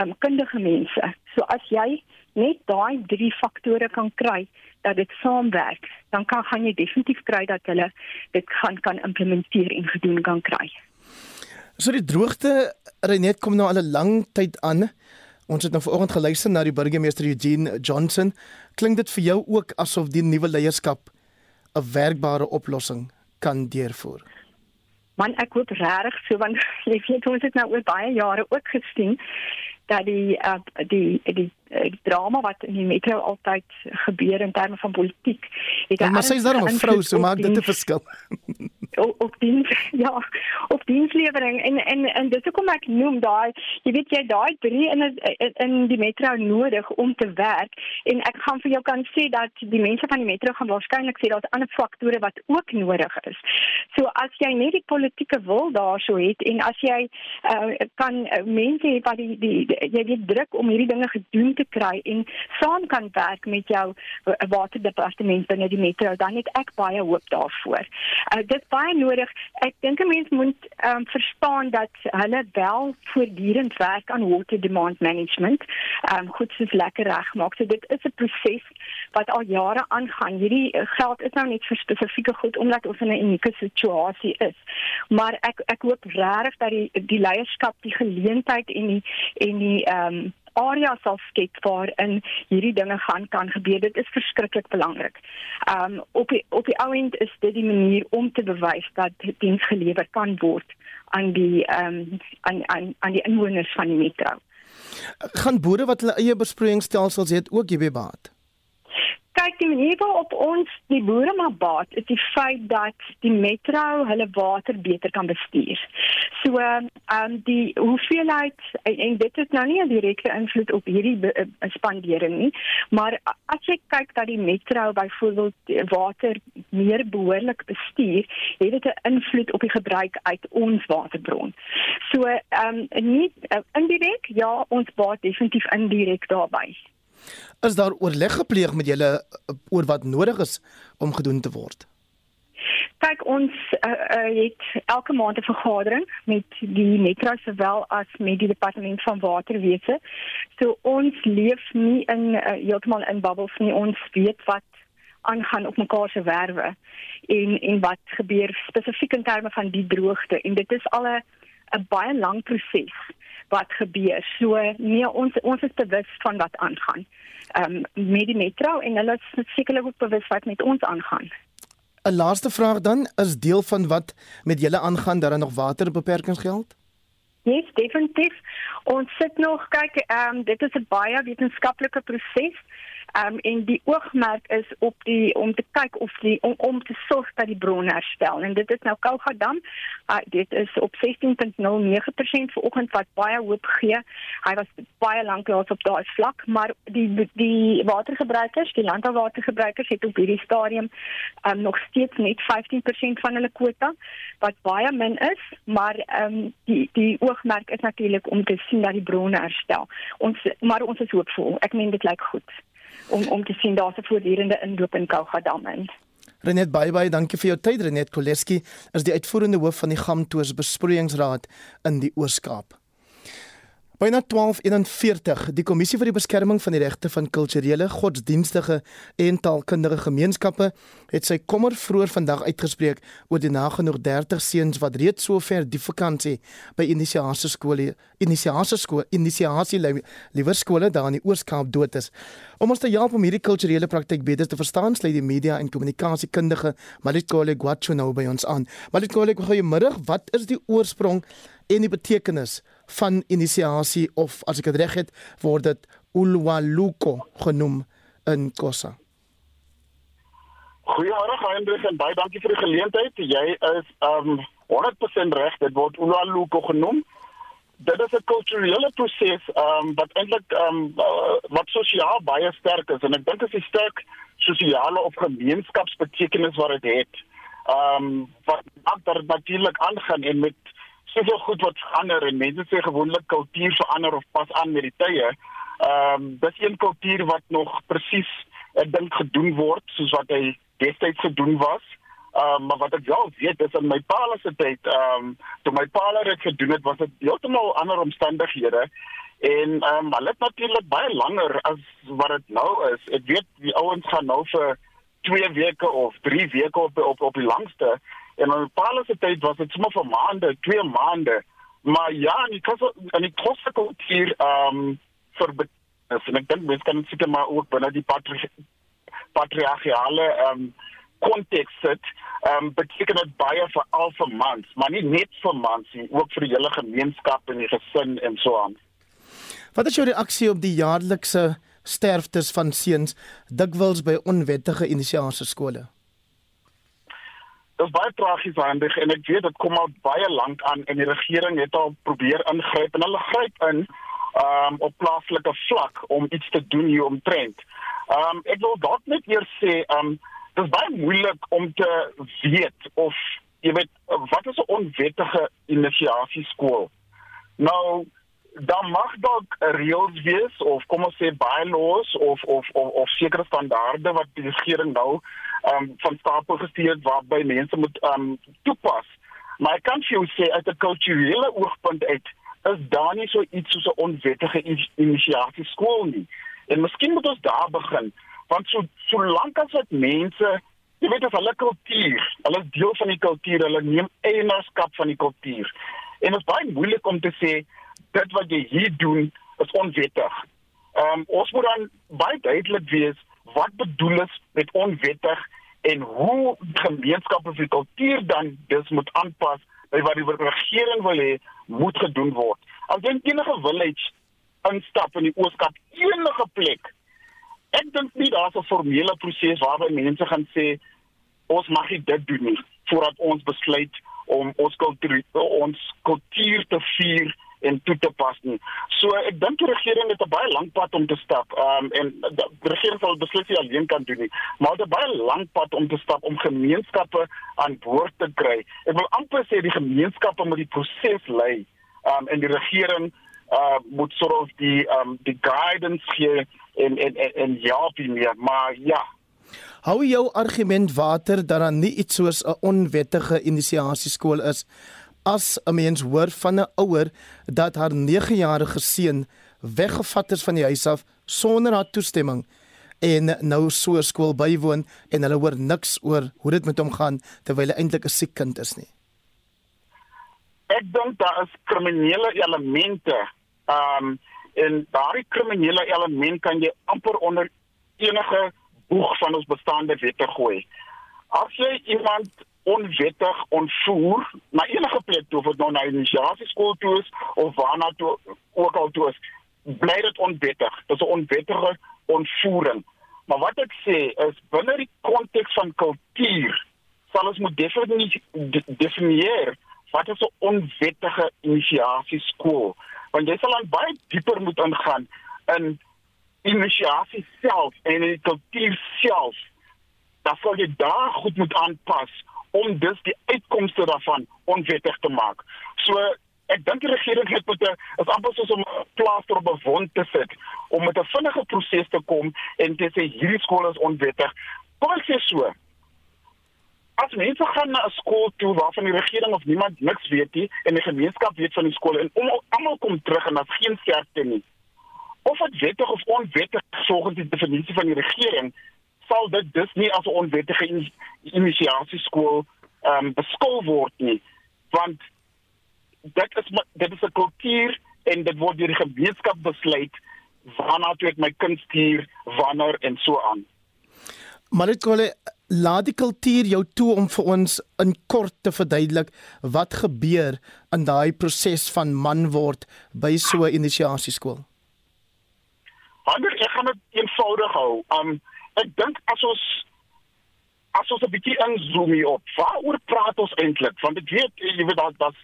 um, kundige mense. So as jy net daai drie faktore kan kry dat dit saamwerk, dan kan gaan jy definitief kry dat hulle dit gaan kan implementeer en gedoen kan kry. So die droogte Renet kom nou al 'n lang tyd aan. Ons het nou vanoggend geluister na die burgemeester Eugene Johnson. Klink dit vir jou ook asof die nuwe leierskap 'n werkbare oplossing kan deurvoer? Man ek hoop regtig so want jy weet ons het nou oor baie jare ook gesien dat die uh, die die drama wat in die metro altyd gebeur in terme van politiek. Ja, maar sy is dan 'n vrou, so maak dit 'n verskil. op diens ja op dienslewering en en en dis hoekom ek noem daai jy weet jy daai drie in in, die metro nodig om te werk en ek gaan vir jou kan sê dat die mense van die metro gaan waarskynlik sê daar's ander faktore wat ook nodig is. So as jy net die politieke wil daarso het en as jy uh, kan uh, mense hê wat die, die, die jy weet druk om hierdie dinge gedoen te kry en saam kan werk met jou uh, waterdepartement binne die metro dan het ek baie hoop daarvoor. Uh, dit baie nodig. Ek dink 'n mens moet um, verstaan dat hulle wel voortdurend werk aan water demand management. Um, goed soos lekker regmaak. So dit is 'n proses wat al jare aangaan. Hierdie eh, geld is nou net vir spesifieke goed omdat ons in 'n unieke situasie is. Maar ek ek hoop regtig dat die die leierskap die geleentheid en die en die um, area sal skep waar in hierdie dinge gaan kan gebeur. Dit is verskriklik belangrik. Um op die, op die ouend is dit die manier om te bewys dat diens gelewer kan word aan die um aan aan aan die inwoners van die metro. Gaan boere wat hulle eie besproeiingsstelsels het ook hierby baat? Kyk die manier waarop ons die boere maar baat is die feit dat die metro hulle water beter kan bestuur. So ehm um, die hoeveelheid en, en dit het nou nie 'n direkte invloed op hierdie uh, spandering nie, maar as jy kyk dat die metro byvoorbeeld water meer behoorlik bestuur, het dit 'n invloed op die gebruik uit ons waterbron. So ehm um, nie uh, indirek ja, ons baat definitief indirek daarbey. Is daar oorleg gepleeg met julle uh, oor wat nodig is om gedoen te word? Kyk ons uh, uh, het elke maand 'n vergadering met die metro sowel as met die departement van waterwese. So ons leef nie in uh, heeltemal in bubbles nie. Ons weet wat aangaan op mekaar se werwe en en wat gebeur spesifiek in terme van die droogte en dit is al 'n baie lang proses wat gebeur. So nee, ons ons is bewus van wat aangaan. Ehm um, met die metro en hulle is sekerlik ook bewus wat met ons aangaan. 'n Laaste vraag dan, is deel van wat met julle aangaan dat daar nog waterbeperkings geld? Nee, definitief. Ons sit nog kyk, ehm um, dit is 'n baie wetenskaplike proses. Ehm um, en die oogmerk is op die om te kyk of die om, om te sorg dat die bron herstel. En dit is nou Kougadam. Uh, dit is op 16.09% vanoggend wat baie hoop gee. Hy was baie lank lank op daai vlak, maar die die watergebruikers, die landbouwatergebruikers het op hierdie stadium um, nog steeds net 15% van hulle kwota wat baie min is, maar ehm um, die die oogmerk is natuurlik om te sien dat die bronne herstel. Ons maar ons is hoopvol. Ek meen dit lyk goed om om te sien daar's 'n voortdurende inloop in Kougadam in. Renet baie baie dankie vir jou tyd Renet Koleski is die uitvoerende hoof van die Gamtoos Besproeiingsraad in die Oos-Kaap. Byna 1241 die kommissie vir die beskerming van die regte van kulturele, godsdienstige en taalkundige gemeenskappe het sy kommer vroeër vandag uitgespreek oor die nagenoeg 30 seuns wat reeds sover die vakansie by inisiasie skole, inisiasie skole, inisiasie liewer skole daar in die Oos-Kaap dood is. Om ons te help om hierdie kulturele praktyk beter te verstaan, sluit die media en kommunikasiekundige Malikole Gwacho nou by ons aan. Malikole, goeiemôre. Wat is die oorsprong en die betekenis van inisiasie of as ek dit reg het word dit ulwaluko genoem in Kosa. Goeiemôre Hendrik en baie dankie vir die geleentheid. Jy is um 100% reg, dit word ulwaluko genoem. Dit is 'n kulturele proses um wat eintlik um wat sosiaal baie sterk is en ek dink dit is 'n sterk sosiale of gemeenskapsbetekenis wat dit het. Um wat ander natuurlik aangaan en met soveel goed wat verander en mense sê gewoonlik kultuur verander of pas aan met die tye. Ehm um, dis een kultuur wat nog presies ek dink gedoen word soos wat hy destyds gedoen was. Ehm um, maar wat ek wel weet is in my pa se tyd, ehm um, toe my pa dit gedoen het, was dit heeltemal ander omstandighede. En ehm um, hulle het natuurlik baie langer as wat dit nou is. Ek weet die ouens gaan nou vir 2 weke of 3 weke op op op die langste En in Paulus se tyd was dit sommer vir maande, twee maande. Maar ja, en ek en ek trots ek hier ehm um, vir en ek dink mens kan seker maar ook binne die patri patriargale ehm um, konteks sit. Ehm um, beteken dit baie vir al vir mans, maar nie net vir mans nie, ook vir die hele gemeenskap en die gesin en so aan. Wat is jou reaksie op die jaarlikse sterftes van seuns dikwels by onwettige inisiasie skole? Dit is baie tragies handig en ek weet dit kom al baie lank aan en die regering het al probeer ingryp en hulle gryp in um, op plaaslike vlak om iets te doen hier omtrent. Um ek wil dalk net eers sê um dit is baie moeilik om te weet of jy weet wat is 'n onwettige inisiasie skool. Nou dan mag dalk reëls wees of kom ons sê bylaws of of of of sekere standaarde wat die regering nou um, van stapel gestuur waarby mense moet um, toepas. Maar ek kan vir jou sê uit 'n kulturele oogpunt uit is daar nie so iets soos 'n onwettige inisiatief skool nie. En miskien moet ons daar begin want so solank as dit mense jy weet as hulle kultuur, hulle is deel van die kultuur, hulle neem eienaarskap van die kultuur. En dit is baie moeilik om te sê dit wat jy hier doen is onwettig. Ehm um, ons moet dan baie duidelik wees wat bedoel is met onwettig en hoe gemeenskappe se kultuur dan dis moet aanpas by wat die regering wil hê moet gedoen word. As jy enige village instap in die Ooskaap enige plek ek dink nie daar's 'n formele proses waarby mense gaan sê ons mag dit doen nie voordat ons besluit om ons kultuur ons kultuur te vier en toe te pas nie. So ek dink die regering het 'n baie lank pad om te stap. Ehm um, en die regering sal beslis nie alleen kan doen nie, maar 'n baie lank pad om te stap om gemeenskappe aan boord te kry. Ek wil amper sê die gemeenskappe moet die proses lei. Ehm um, en die regering uh moet sort of die ehm um, die guidance en en en, en ja, meer, maar ja. Hou jou argument water dat daar nie iets soos 'n onwettige inisiasieskool is as 'n mens hoor van 'n ouer dat haar 9-jarige seun weggevat is van die huis af sonder haar toestemming en nou so skool bywoon en hulle hoor niks oor hoe dit met hom gaan terwyl hy eintlik 'n siek kind is nie. Ek dink daar is kriminele elemente. Um en daardie kriminele element kan jy amper onder enige boeg van ons bestaande wette gooi. As jy iemand onwettig ontvoer na enige plek toe dit nou na 'n inisiatieskool toe is of waarna toe ook al toe is bly dit onwettig. Dis 'n onwettige ontvoering. Maar wat ek sê is binne die konteks van kultuur sal ons moet definitief definieer wat is 'n onwettige inisiasie skool want jy sal dan baie dieper moet ingaan in inisiasie self en in die kultuur self. Dan sal jy daar goed moet aanpas om dus die uitkomste daarvan onwettig te maak. So ek dink die regering het met 'n is amper soos om 'n plaaster op 'n wond te sit om met 'n vinnige proses te kom en te sê hierdie skool is onwettig. Kom ek sê so. As mense gaan na 'n skool toe waarvan die regering of niemand niks weet nie en die gemeenskap weet van die skool en almal kom terug en daar's geen sterkte nie. Of dit wettig of onwettig volgens die definisie van die regering sal dit dus nie as 'n onwettige in inisiasie skool ehm um, beskou word nie want dit is dit is 'n kultuur en dit word deur die gemeenskap besluit waarna toe ek my kind stuur wanneer en so aan Maar dit kolle laat die kultuur jou toe om vir ons in kort te verduidelik wat gebeur in daai proses van man word by so 'n inisiasieskool. Ander ek gaan dit eenvoudig hou. Um ek dink as ons as ons 'n bietjie inzoom hier op, waaroor praat ons eintlik? Want ek weet jy weet dat dat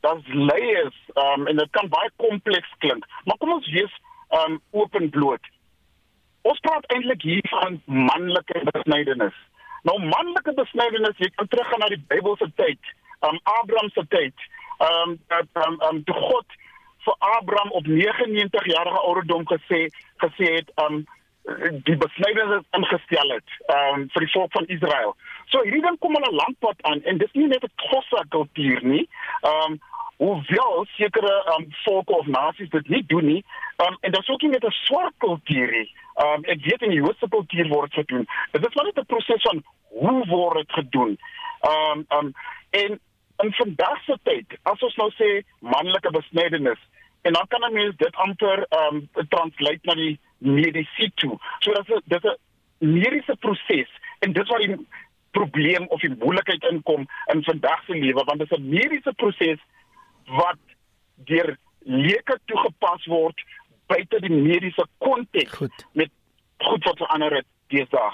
dat layers um en dit kan baie kompleks klink. Maar kom ons wees um openbloot. Ons praat eintlik hier van manlike besnydenis. Nou manlike besnydenis, jy kan teruggaan na die Bybelse tyd, um Abraham se tyd. Um dat um um die God vir Abraham op 99 jarige ouderdom gesê gesê het um die besnydenis ingestel het um, vir die volk van Israel. So hierdie ding kom al 'n lank pad aan en dis nie net 'n Xhosa kultuur nie. Um, hoewel sekere um, volke of nasies dit nie doen nie. Um, en daar's ook nie net 'n swart kultuur nie. Um, ek weet in die Joodse kultuur word dit gedoen. Dit is maar net 'n proses van hoe word dit gedoen. Um, um, en in vandag se tyd, as ons nou sê manlike besnydenis en dan kan 'n mens dit amper um, translate na die mediese toe. So dat dit 'n mediese proses en dit waar die probleem of die moeilikheid inkom in vandag se lewe want dit is 'n mediese proses wat deur leuke toegepas word buite die mediese konteks met goed wat verander het deesdae.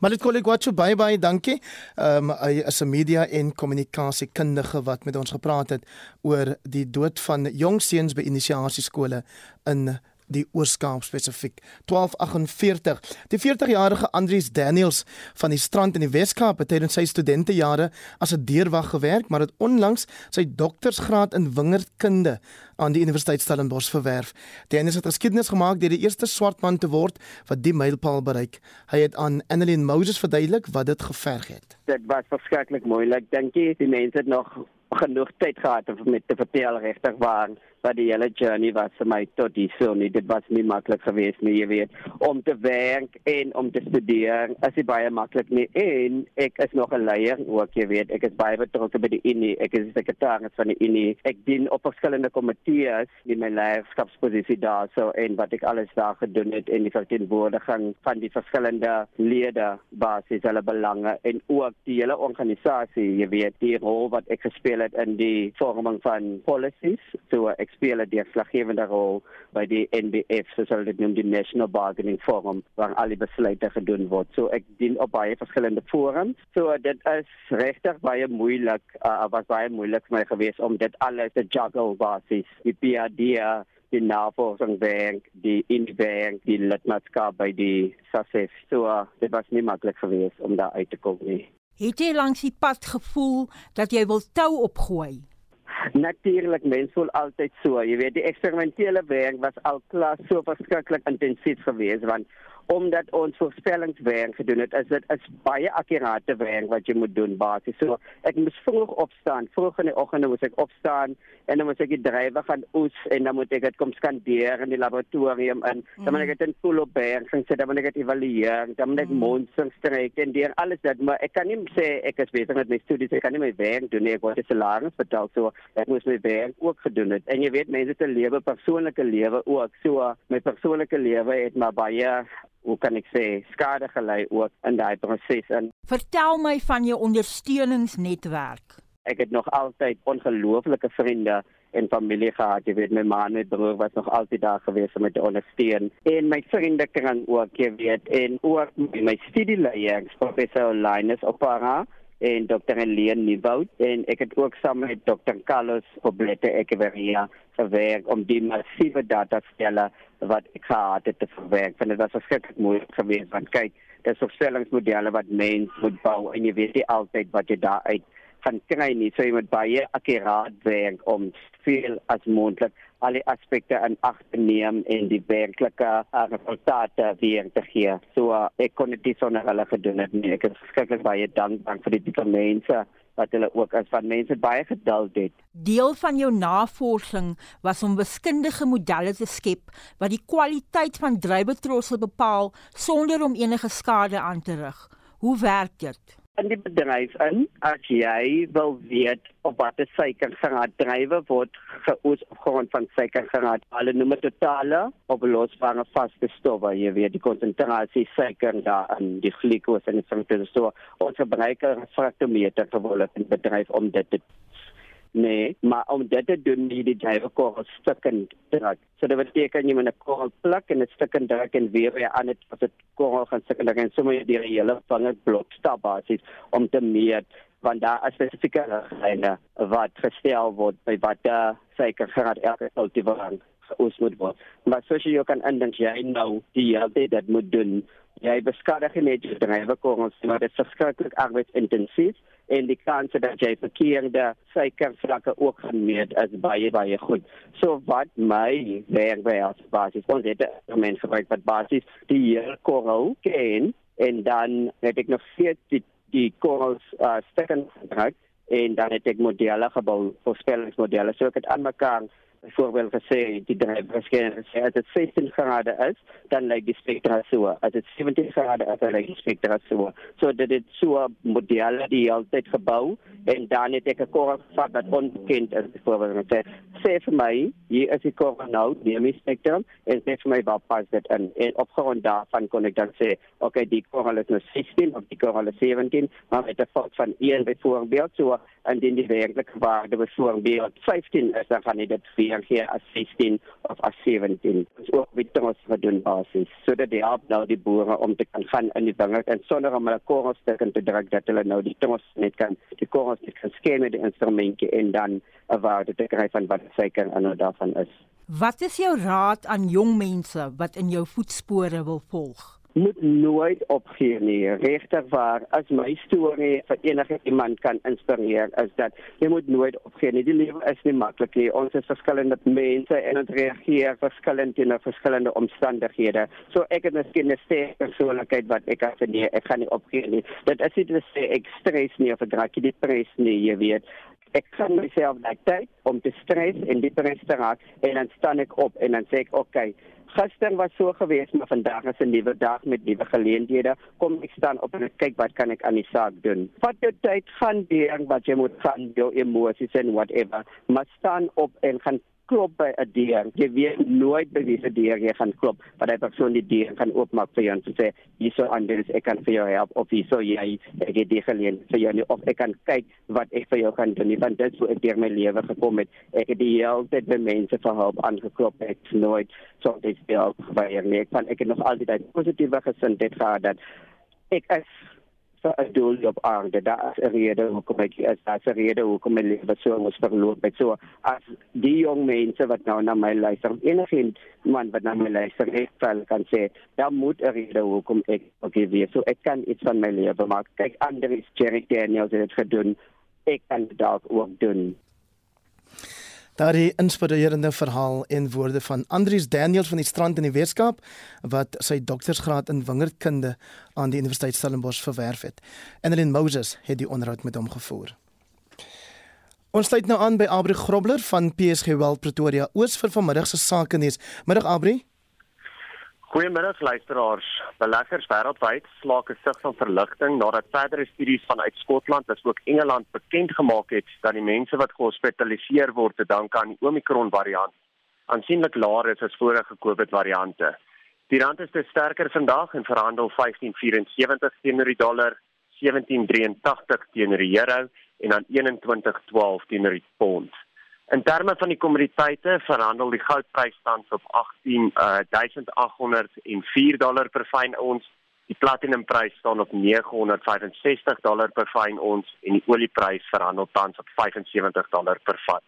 Dit wat so baie baie dankie. Ehm um, hy is 'n media en kommunikasiekundige wat met ons gepraat het oor die dood van jong seuns by inisiasieskole in die Oorskaap spesifiek 1248 die 40-jarige Andries Daniels van die strand in die Weskaap het tydens sy studentejare as 'n deurwag gewerk maar het onlangs sy doktorsgraad in wingerdkunde aan die Universiteit Stellenbosch verwerf. Daniels het geskiedenis gemaak deur die eerste swart man te word wat die mylpaal bereik. Hy het aan Annelien Moses verduidelik wat dit geverg het. Dit was verskriklik moeilik. Dink jy die mense het nog genoeg tyd gehad om met te vertel regtig waar wat die hele journey was vir my tot hier so nie. Dit was nie maklik geweest nie jy weet. Om te werk en om te studeer is nie baie maklik nie. En ek is nog 'n leier ook jy weet. Ek is baie betrokke by die Unie. Ek is sekretaris van die Unie. Ek dien op verskillende komitees in my leierskapsposisie daar so en wat ek alles daar gedoen het en die verteenwoordiging van die verskillende lede basis hulle belange en ook die hele organisasie jy weet die rol wat ek gespeel het in die vorming van policies. So ek speel 'n deurslaggewende rol by die NBF, soos hulle dit noem, die National Bargaining Forum, waar al die besluite gedoen word. So ek dien op baie verskillende forums. So dit is regtig baie moeilik, uh, was baie moeilik vir my gewees om dit alles te juggle basis. Die PAD die navorsing bank die inbank die lidmaatskap by die SASF so uh, dit was nie maklik geweest om daar uit te kom nie het jy langs die pad gevoel dat jy wil tou opgooi Natuurlik mens voel altyd so. Jy weet die eksperimentele werk was al klaar so verskriklik intensief geweest want omdat ons voorspellingswerk gedoen het, is dit is baie akkurate werk wat jy moet doen basies. So ek moes vroeg opstaan. Vroeg in die oggend moet ek opstaan en dan moet ek die drywer gaan oes en dan moet ek dit kom skandeer in die laboratorium en mm. dan moet ek dit in full op berg en sê dan moet ek dit evalueer. Dan moet ek mm. monsters trek en deur alles dit, maar ek kan nie sê ek is besig met my studies. Ek kan nie my werk doen nie. Ek word salaris betaal so ek moet my werk ook gedoen het. En jy weet mense se lewe, persoonlike lewe ook. So my persoonlike lewe het maar baie hoe kan ek sê skade gelei ook in daai proses en vertel my van jou ondersteuningsnetwerk Ek het nog altyd ongelooflike vriende en familie gehad. Jy weet my ma en my broer was nog altyd daar gewees om my te ondersteun. En my vriende kan ook, jy weet, en ook my studieleier, professor Linus Opara en Dr. Helene Nieuwoud en ek het ook saam met Dr. Carlos Poblete Echeverria gewerk om die massiewe datastelle wat ek gehad het te verwerk. Want dit was verskriklik moeilik geweest want kyk, dis opstellingsmodelle wat mens moet bou en jy weet nie altyd wat jy daar uit gaan kry nie. So jy moet baie akkuraat werk om veel as moontlik alle aspekte in ag te neem en die werklike uh, resultate weer te gee. So uh, ek kon dit sonder hulle gedoen het nie. Ek is verskriklik baie dankbaar vir die tipe mense wat hulle ook as van mense baie geduld het. Deel van jou navorsing was om wiskundige modelle te skep wat die kwaliteit van druiwetrossel bepaal sonder om enige skade aan te rig. Hoe werk dit? In die bedryf in as jy wil weet of wat die suikergraad drywe word geoes op grond van suikergraad alle noem dit totale op losbare vaste stowwe jy weet die konsentrasie suiker daar in die glikose en dit is so. Ons gebruik 'n fraktometer gewoonlik in bedryf om dit te Nee, maar om dit te doen, moet jy die druiwekorrel stukkend druk. So dit beteken jy moet 'n korrel pluk en dit stukkend druk en weer weer aan dit as dit korrel gaan stukkend druk en so moet jy die hele vingerblok stap basies om te meet want daar is spesifieke riglyne wat gestel word by watter suikergraad elke kultivar geoes moet word. Maar soos jy kan indink jy nou die hele dit moet doen. Jy beskadig net die druiwekorrels, maar dit is verskriklik arbeidsintensief en die kans dat jy verkeerde suikervlakke ook gaan meet is baie baie goed. So wat my werk by as basis ons het 'n mens gebruik wat basis die korrel ken en dan het ek nog vier die, die korrels uh, stukken gebruik en dan het ek modelle gebou, voorspellingsmodelle so ek het aan mekaar byvoorbeeld gesê die dryfverskeie sê as dit 16 grade is, dan lyk die spektra so. As dit 17 grade is, dan lyk die spektra so. So dit het so modelle die altyd gebou en dan het ek 'n korrel gevat wat onbekend is byvoorbeeld sê sê vir my hier is die korrel nou, neem die spektrum en sê vir my wat pas dit in. En op grond daarvan kon ek dan sê, okay, die korrel is nou 16 of die korrel is 17, maar met 'n fout van 1 byvoorbeeld so en dan die werklike waarde byvoorbeeld 15 is dan gaan dit vir reageer as 16 of as 17. Ons ook met ons gedoen basis sodat die help nou die boere om te kan gaan in die wingerd en sonder om hulle korrelstukken te druk dat hulle nou die tongos net kan die korrels net kan sken met die instrumente en dan 'n waarde te kry van wat seker en nou daarvan is. Wat is jou raad aan jong mense wat in jou voetspore wil volg? Moet nooit opgee nie. Regtig waar, as my storie vir enige iemand kan inspireer, is dat jy moet nooit opgee nie. Die lewe is nie maklik nie. Ons is verskillende mense en ons reageer verskillend in verskillende omstandighede. So ek het miskien 'n sterk persoonlikheid wat ek as nee, ek gaan nie opgee nie. Dit is nie te sê ek stres nie of ek raak nie depress nie, jy weet. Ek kan myself net tyd om te stres en depress te raak en dan staan ek op en dan sê ek, "Oké, okay, gister was so gewees, maar vandag is 'n nuwe dag met nuwe geleenthede. Kom ek staan op en kyk wat kan ek aan die saak doen. Vat jou tyd, gaan doen wat jy moet gaan, jou emosies en whatever. Maar staan op en gaan klop by 'n deur. Jy weet nooit by wie se deur jy gaan klop, maar daai persoon die deur kan oopmaak vir jou en sê, "Hierso anders, ek kan vir jou help of hierso jy ek het die geleen vir jou nie, of ek kan kyk wat ek vir jou kan doen." Want dit sou ek deur my lewe gekom het. Ek het die hele tyd by mense vir hulp aangeklop. Ek nooit so dit speel by nie. Ek van ek het nog altyd 'n positiewe gesindheid gehad dat ek is vir 'n doel op aarde. Daar is 'n rede hoekom ek is. Daar is 'n rede hoekom my lewe so moes verloop het. So as die jong mense wat nou na my luister, enige man wat na my luister, ek sal kan sê, daar moet 'n rede hoekom ek okay wees. So ek kan iets van my lewe maak. Kyk, ander is Jerry Daniels het gedoen. Ek kan dit ook doen. Daardie inspirerende verhaal en woorde van Andrius Daniels van die Strand in die Weskaap wat sy doktorsgraad in wingerdkunde aan die Universiteit Stellenbosch verwerf het. Annelien Moses het die onderhoud met hom gevoer. Ons sluit nou aan by Abri Grobler van PSG Wealth Pretoria oos vir vanmiddag se sake nuus. Middag Abri. Goeiemiddag luisteraars. Beleggers wêreldwyd slaak 'n sug van verligting nadat verdere studies vanuit Skotland as ook Engeland bekend gemaak het dat die mense wat gehospitaliseer word te danke aan die Omicron variant aansienlik laer is as vorige COVID variante. Die rand is te sterker vandag en verhandel 15.74 teenoor die dollar, 17.83 teenoor die euro en dan 21.12 teenoor die pond. In terme van die kommoditeite verhandel die goudprys tans op 18804 dollar per fyn ons. Die platinumprys staan op 965 dollar per fyn ons en die olieprys verhandel tans op 75 dollar per vat.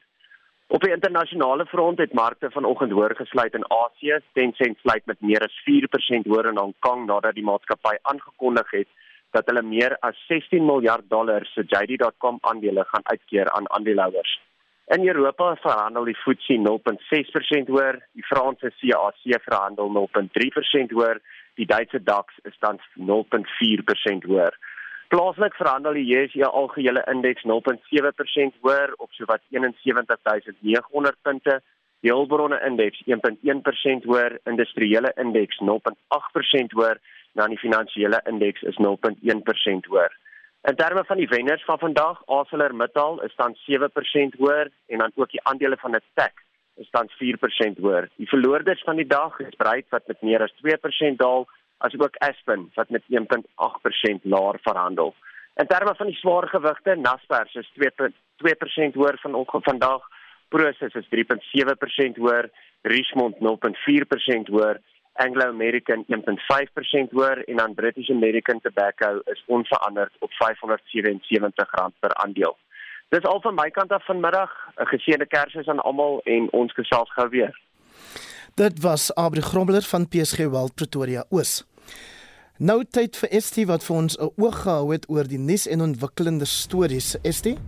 Op die internasionale front het markte vanoggend hoër gesluit in Asië. Tencent sluit met meer as 4% hoër in Hong Kong nadat die maatskappy aangekondig het dat hulle meer as 16 miljard dollar se JD.com aandele gaan uitkeer aan aandeelhouers. In Europa verhandel die FTSE 0.6% hoër, die Franse CAC verhandel 0.3% hoër, die Duitse DAX is tans 0.4% hoër. Plaaslik verhandel die JSE algehele indeks 0.7% hoër op sowat 71900 punte. Die hulpbronne indeks 1.1% hoër, industriële indeks 0.8% hoër, dan die finansiële indeks is 0.1% hoër. In terme van die wenners van vandag, ArcelorMittal is dan 7% hoër en dan ook die aandele van Attack is dan 4% hoër. Die verloorders van die dag is Bright wat met meer as 2% daal asook Aspen wat met 1.8% laer verhandel. In terme van die swaar gewigte, Naspers is 2.2% hoër vanoggend vandag, Prosus is 3.7% hoër, Richmond 0.4% hoër, Anglo American 1.5% hoër en dan British American Tobacco is onveranderd op R577 per aandeel. Dis al van my kant af vanmiddag. 'n Geseënde Kersfees aan almal en ons gesels gou weer. Dit was Abri Grobler van PSG Wealth Pretoria Oos. Nou tyd vir Estie wat vir ons 'n oog gehou het oor die nuus en ontwikkelende stories. Estie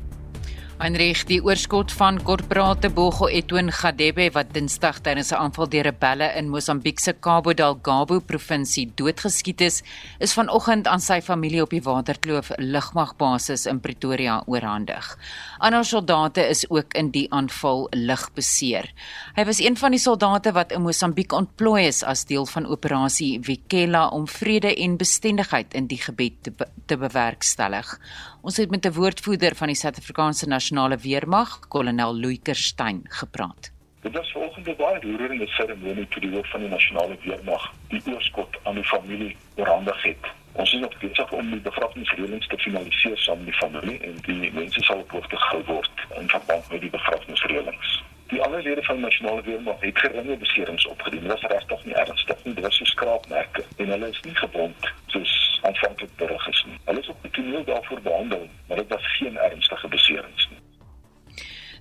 Heinrich, die oorskot van korporate Bogo Etwen Gadebe wat Dinsdag tydens 'n aanval deur rebelle in Mosambiek se Cabo Delgado provinsie doodgeskiet is, is vanoggend aan sy familie op die Waterkloof lugmagbasis in Pretoria oorhandig. Ander soldate is ook in die aanval lig beseer. Hy was een van die soldate wat in Mosambiek ontplooi is as deel van operasie Vikela om vrede en bestendigheid in die gebied te, be te bewerkstellig. Ons het met 'n woordvoerder van die Suid-Afrikaanse Nasionale Weermag, kolonel Luikerstein, gepraat. Dit was volgende baie roerende seremonie toe die hoof van die Nasionale Weermag die oorskot aan die familie oorhandig het. Ons is nog besig om die begrafnisreëlings te finaliseer saam met die familie en die mense sal op hoogte gehou word in verband met die begrafnisreëlings. Die ander lede van die Nasionale Weermag het geringe beserings opgedoen. Dit was regtig nie ernstig nie, dit was so skraapmerke en hulle is nie gebond soos aanvanklik berig is nie. Hulle is op die toneel daarvoor behandel, maar dit was geen ernstige beserings nie.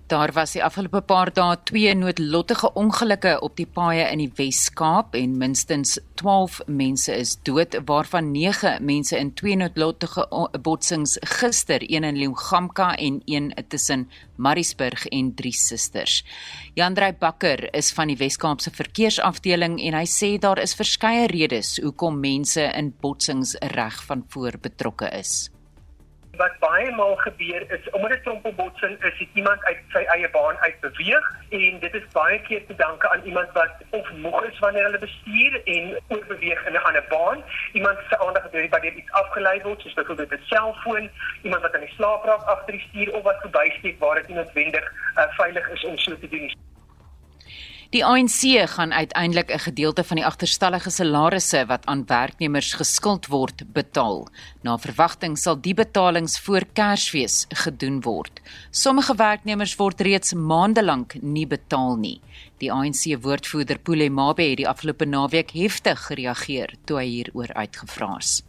Daar was die afgelope paar dae twee noodlottige ongelukke op die paaie in die Wes-Kaap en minstens 12 mense is dood waarvan 9 mense in twee noodlottige botsings gister, een in Leeugamka en een tussen Mariesburg en Drie Susters. Jandrey Bakker is van die Wes-Kaapse verkeersafdeling en hy sê daar is verskeie redes hoekom mense in botsings reg van voor betrokke is wat baie maal gebeur is omdat dit trompelbotsing is, het iemand uit sy eie baan uit beweeg en dit is baie keer te danke aan iemand wat of moeg is wanneer hulle bestuur en oorbeweeg in 'n ander baan. Iemand se aandag het by dit iets afgelei word, soos byvoorbeeld 'n selfoon, iemand wat aan die slaap raak agter die stuur of wat verbysteek waar dit nie noodwendig uh, veilig is om so te doen nie. Die ANC gaan uiteindelik 'n gedeelte van die agterstallige salarisse wat aan werknemers geskuld word, betaal. Na verwagting sal die betalings voor Kersfees gedoen word. Sommige werknemers word reeds maande lank nie betaal nie. Die ANC woordvoerder Pule Mabe het die afgelope naweek heftig gereageer toe hy hieroor uitgevra is.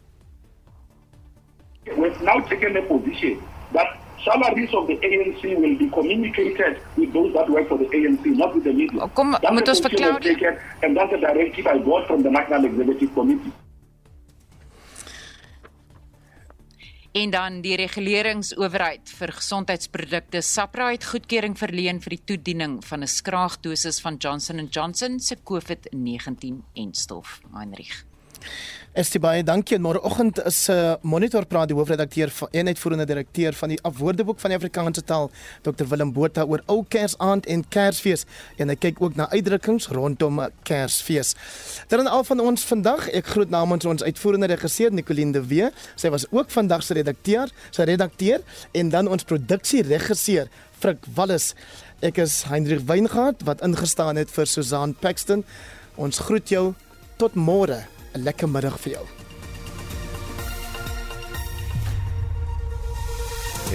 We've now taken a position that salaries of the ANC will be communicated with those that work for the ANC, not with the media. Kom, moet ons verklaar and that's a directive I got from the National Executive Committee. En dan die reguleringsowerheid vir gesondheidsprodukte SAPRA het goedkeuring verleen vir die toediening van 'n skraagdosis van Johnson & Johnson se COVID-19 enstof. Heinrich Estie baie dankie. Môreoggend is 'n uh, monitor praat die hoofredakteur van en uitvoerende direkteur van die Afwoordeboek van die Afrikaanse taal, Dr Willem Botha oor ou Kersaand en Kersfees en hy kyk ook na uitdrukkings rondom Kersfees. Dan al van ons vandag, ek groet namens ons uitvoerende regisseur Nicoline de Wee. Sy was ook vandag se redakteur, sy redakteur en dan ons produksieregisseur Frik Wallis. Ek is Hendrik Weingart wat ingestaan het vir Susan Paxton. Ons groet jou tot môre. 'n lekker middag vir jou.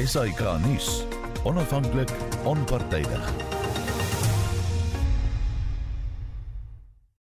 SAK nuus. Onafhanklik, onpartydig.